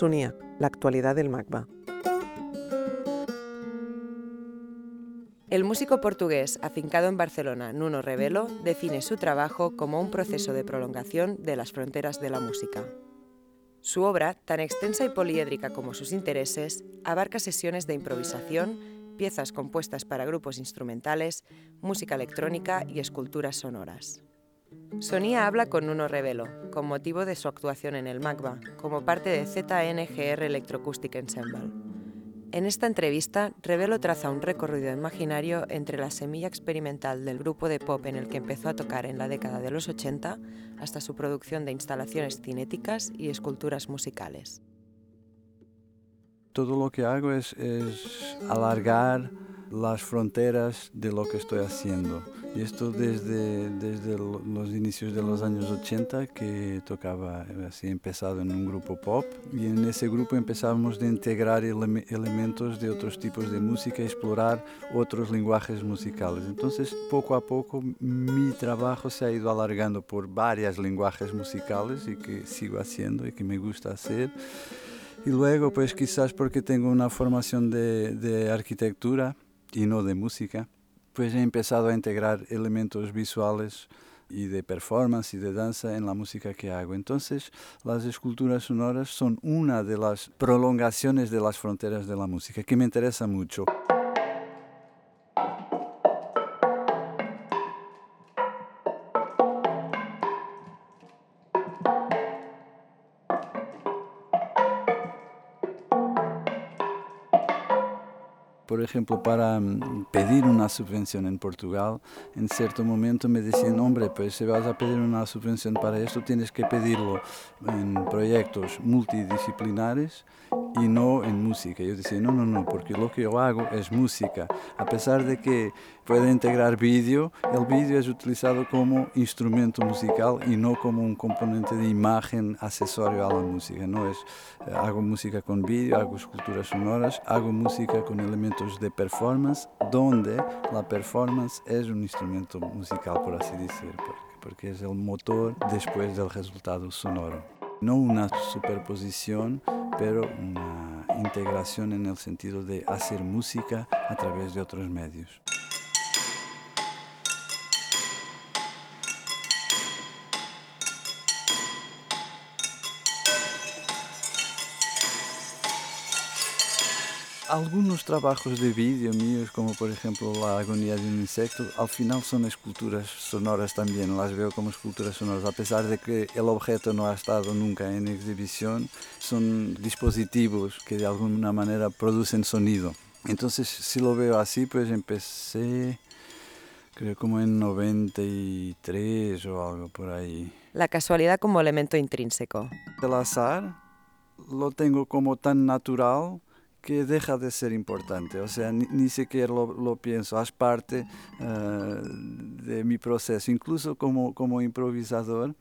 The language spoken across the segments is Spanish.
Sunia, la actualidad del MACBA. El músico portugués afincado en Barcelona, Nuno Revelo, define su trabajo como un proceso de prolongación de las fronteras de la música. Su obra, tan extensa y poliédrica como sus intereses, abarca sesiones de improvisación, piezas compuestas para grupos instrumentales, música electrónica y esculturas sonoras. Sonia habla con Nuno Revelo, con motivo de su actuación en el MACBA, como parte de ZNGR Electroacoustic Ensemble. En esta entrevista, Revelo traza un recorrido imaginario entre la semilla experimental del grupo de pop en el que empezó a tocar en la década de los 80 hasta su producción de instalaciones cinéticas y esculturas musicales. Todo lo que hago es, es alargar las fronteras de lo que estoy haciendo. Y esto desde, desde los inicios de los años 80 que tocaba, así empezado en un grupo pop y en ese grupo empezamos a integrar elementos de otros tipos de música, explorar otros lenguajes musicales. Entonces poco a poco mi trabajo se ha ido alargando por varios lenguajes musicales y que sigo haciendo y que me gusta hacer. Y luego pues quizás porque tengo una formación de, de arquitectura y no de música, pues he empezado a integrar elementos visuales y de performance y de danza en la música que hago. Entonces, las esculturas sonoras son una de las prolongaciones de las fronteras de la música que me interesa mucho. Por ejemplo, para mm, pedir una subvención en Portugal, en cierto momento me decían, hombre, pues si vas a pedir una subvención para esto, tienes que pedirlo en proyectos multidisciplinares y no en música. Yo decía, no, no, no, porque lo que yo hago es música. A pesar de que puede integrar vídeo, el vídeo es utilizado como instrumento musical y no como un componente de imagen accesorio a la música. No es, eh, hago música con vídeo, hago esculturas sonoras, hago música con elementos de performance, donde la performance es un instrumento musical, por así decir, porque es el motor después del resultado sonoro. No una superposición, pero una integración en el sentido de hacer música a través de otros medios. Algunos trabajos de vídeo míos, como por ejemplo La agonía de un insecto, al final son esculturas sonoras también, las veo como esculturas sonoras, a pesar de que el objeto no ha estado nunca en exhibición, son dispositivos que de alguna manera producen sonido. Entonces, si lo veo así, pues empecé, creo como en 93 o algo por ahí. La casualidad como elemento intrínseco. El azar lo tengo como tan natural que deja de ser importante, o sea, ni, siquiera lo, pienso, es parte eh, de mi proceso, incluso como, como improvisador,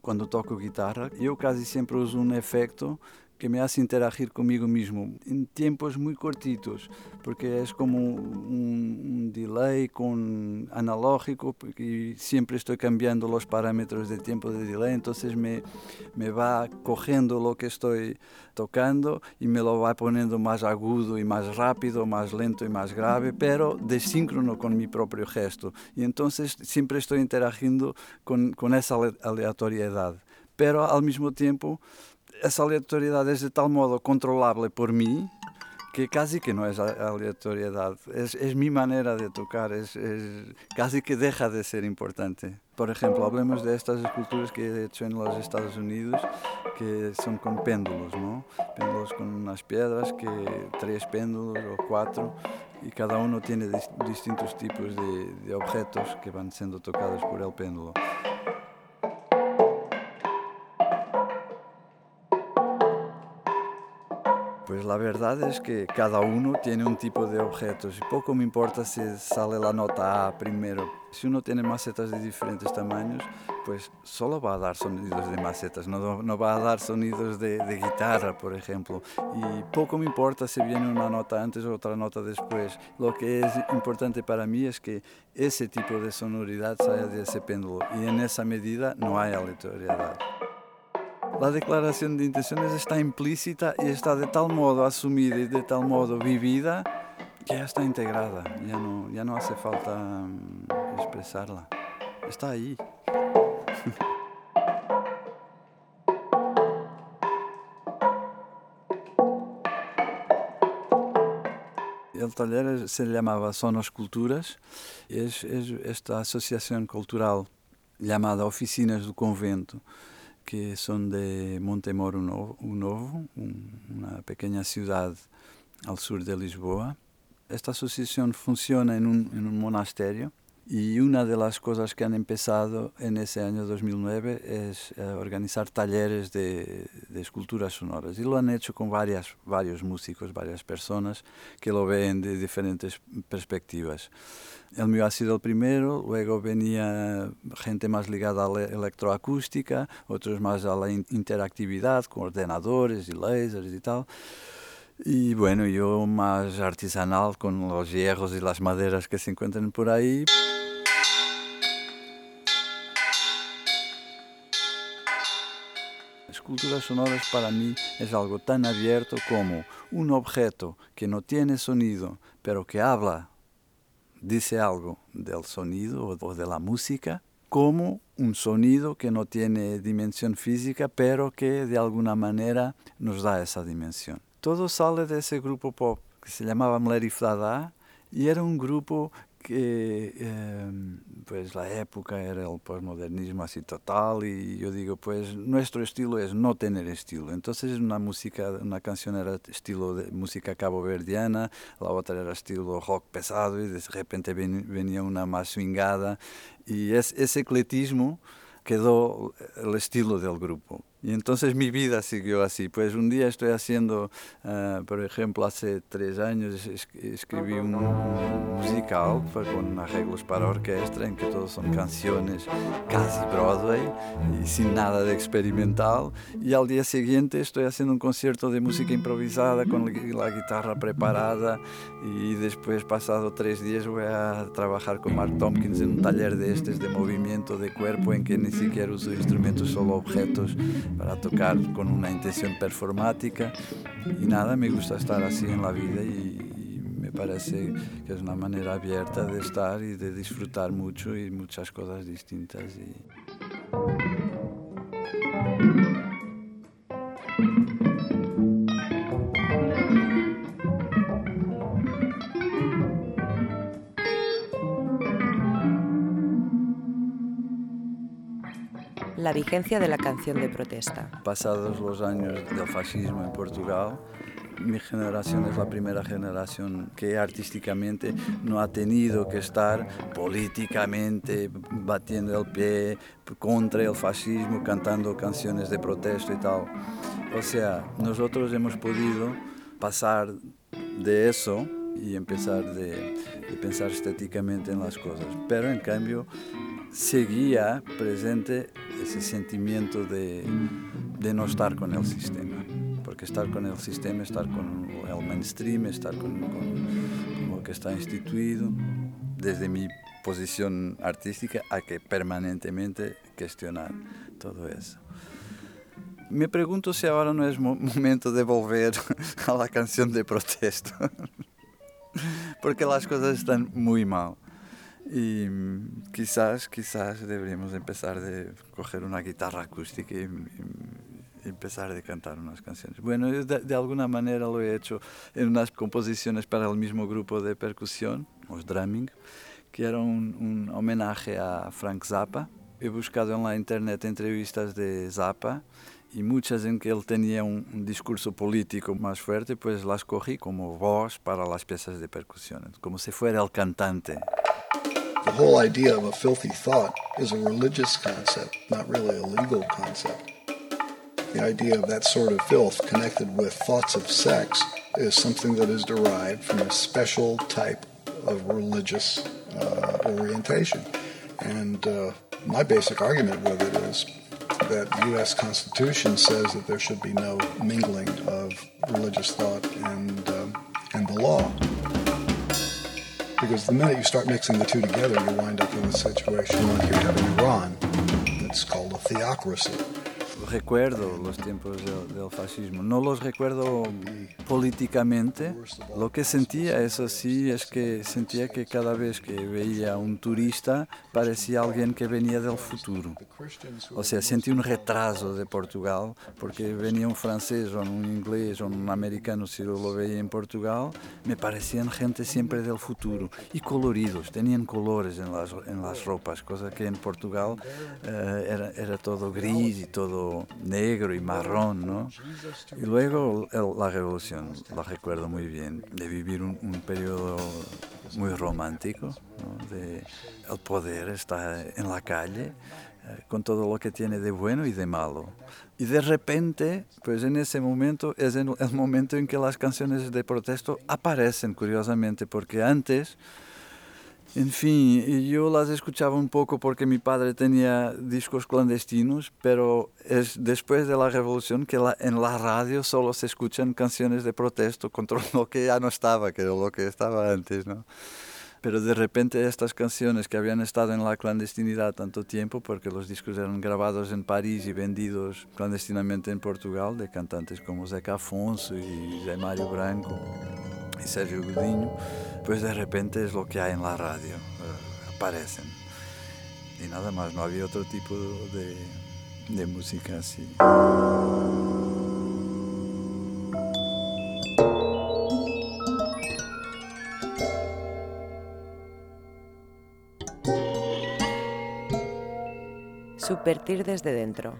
cuando toco guitarra, yo casi siempre uso un efecto que me hace interagir conmigo mismo en tiempos muy cortitos, porque es como un, delay con analógico y siempre estoy cambiando los parámetros de tiempo de delay, entonces me, me va cogiendo lo que estoy tocando y me lo va poniendo más agudo y más rápido, más lento y más grave, pero desíncrono con mi propio gesto. Y entonces siempre estoy interagiendo con, con esa aleatoriedad. Pero al mismo tiempo essa aleatoriedade é de tal modo controlável por mim que casi que no es aleatoriedad, es, mi manera de tocar, es, casi que deja de ser importante. Por ejemplo, hablemos de estas esculturas que he hecho en los Estados Unidos, que son con péndulos, ¿no? Péndulos con unas piedras, que tres péndulos o cuatro, y cada uno tiene distintos tipos de, de objetos que van siendo tocados por el péndulo. Pues la verdad es que cada uno tiene un tipo de objetos y poco me importa si sale la nota A primero. Si uno tiene macetas de diferentes tamaños, pues solo va a dar sonidos de macetas, no, va a dar sonidos de, guitarra, por ejemplo. Y poco me importa si viene una nota antes o otra nota después. Lo que es importante para mí es que ese tipo de sonoridad salga de ese péndulo y en esa medida no hay aleatoriedad. La declaración de intenciones está implícita y está de tal modo asumida y de tal modo vivida que ya está integrada, ya no, ya hace falta mm, expresarla. Está ahí. El taller se llamaba Sonos Culturas, es, es esta asociación cultural llamada Oficinas do Convento, que son de Montemoro Novo, una pequeña ciudad al sur de Lisboa. Esta asociación funciona en un, en y una de las cosas que han empezado en ese año 2009 es eh, organizar talleres de, de, esculturas sonoras. Y lo han hecho con varias, varios músicos, varias personas que lo ven de diferentes perspectivas. El mío ha sido el primero, luego venía gente más ligada a la electroacústica, otros más a la interactividad con ordenadores y lasers y tal. Y bueno, yo más artesanal con los hierros y las maderas que se encuentran por ahí. Esculturas sonoras para mí es algo tan abierto como un objeto que no tiene sonido, pero que habla, dice algo del sonido o de la música, como un sonido que no tiene dimensión física, pero que de alguna manera nos da esa dimensión. Todo sale de ese grupo pop que se llamaba Mleriflada y era un grupo que eh, pues la época era el postmodernismo así total y yo digo pues nuestro estilo es no tener estilo. Entonces una música una canción era estilo de música caboverdiana la otra era estilo rock pesado y de repente venía una más swingada y es, ese ecletismo quedó el estilo del grupo. Y entonces mi vida siguió así. Pues un día estoy haciendo, uh, por ejemplo, hace tres años es, escribí un, un musical con arreglos para orquesta en que todos son canciones casi Broadway y sin nada de experimental. Y al día siguiente estoy haciendo un concierto de música improvisada con la, guitarra preparada y después, pasado tres días, voy a trabajar con Mark Tompkins en un taller de estos de movimiento de cuerpo en que ni siquiera uso instrumentos, solo objetos para tocar con una intención performática y nada, me gusta estar así en la vida y, parece que es una manera abierta de estar y de disfrutar mucho y muchas cosas distintas. Y... la vigencia de la canción de protesta. Pasados los años del fascismo en Portugal, mi generación es la primera generación que artísticamente no ha tenido que estar políticamente batiendo el pie contra el fascismo, cantando canciones de protesta y tal. O sea, nosotros hemos podido pasar de eso y empezar de, de pensar estéticamente en las cosas. Pero en cambio seguía presente ese sentimiento de, de, no estar con el sistema. Porque estar con el sistema, estar con el mainstream, estar con, con, con lo que está instituido, desde mi posición artística, hay que permanentemente cuestionar todo eso. Me pregunto si ahora no es momento de volver a la canción de protesta, porque las cosas están muy mal. Y quizás, quizás deberíamos empezar de coger una guitarra acústica y empezar a cantar unas canciones. Bueno, de, de, alguna manera lo he hecho en unas composiciones para el mismo grupo de percusión, los drumming, que era un, un homenaje a Frank Zappa. He buscado en la internet entrevistas de Zappa y muchas en que él tenía un, un, discurso político más fuerte, pues las cogí como voz para las piezas de percusión, como si fuera el cantante. The whole idea of a filthy thought is a religious concept, not really a legal concept. The idea of that sort of filth connected with thoughts of sex is something that is derived from a special type of religious uh, orientation. And uh, my basic argument with it is that the U.S. Constitution says that there should be no mingling of religious thought and, uh, and the law. Because the minute you start mixing the two together, you wind up in a situation like you have in Iran. It's called a theocracy. Recuerdo los tiempos del, fascismo. No los recuerdo políticamente. Lo que sentía, eso sí, es que sentía que cada vez que veía a un turista parecía alguien que venía del futuro. O sea, sentí un retraso de Portugal porque venía un francés o un inglés o un americano, si lo veía en Portugal, me parecían gente siempre del futuro y coloridos, tenían colores en las, en las ropas, cosa que en Portugal eh, era, era todo gris y todo negro y marrón, ¿no? Y luego la revolución, la recuerdo muy bien, de vivir un, periodo muy romántico, de, el poder está en la calle, eh, con todo lo que tiene de bueno y de malo. Y de repente, pues en ese momento es el momento en que las canciones de protesto aparecen, curiosamente, porque antes en fin, yo las escuchaba un poco porque mi padre tenía discos clandestinos, pero es después de la revolución que en la radio solo se escuchan canciones de protesto contra lo que ya no estaba, que era lo que estaba antes, ¿no? Pero de repente estas canciones que habían estado en la clandestinidad tanto tiempo, porque los discos eran grabados en París y vendidos clandestinamente en Portugal, de cantantes como Zeca Afonso y Zé Mário Branco y Sergio Godinho, pues de repente es lo que hay en la radio, uh, aparecen. Y nada más, no había otro tipo de, de música así. Subvertir desde dentro.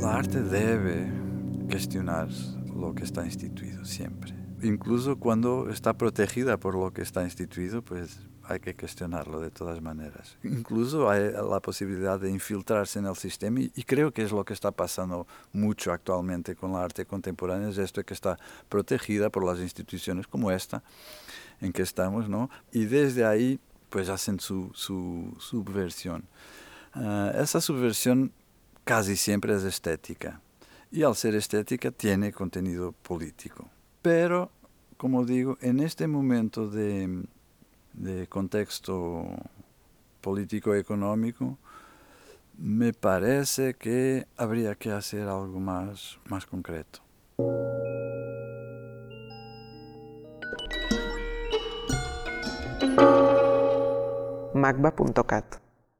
La arte debe cuestionar lo que está instituido siempre. Incluso cuando está protegida por lo que está instituido, pues hay que cuestionarlo de todas maneras. Incluso hay la posibilidad de infiltrarse en el sistema y, creo que es lo que está pasando mucho actualmente con la arte contemporánea, es esto que está protegida por las instituciones como esta en que estamos, ¿no? Y desde ahí pues hacen su, su subversión. Ah, esa subversión casi siempre es estética y al ser estética tiene contenido político. Pero, como digo, en este momento de, contexto político-económico, me parece que habría que hacer algo más, más concreto. magba.cat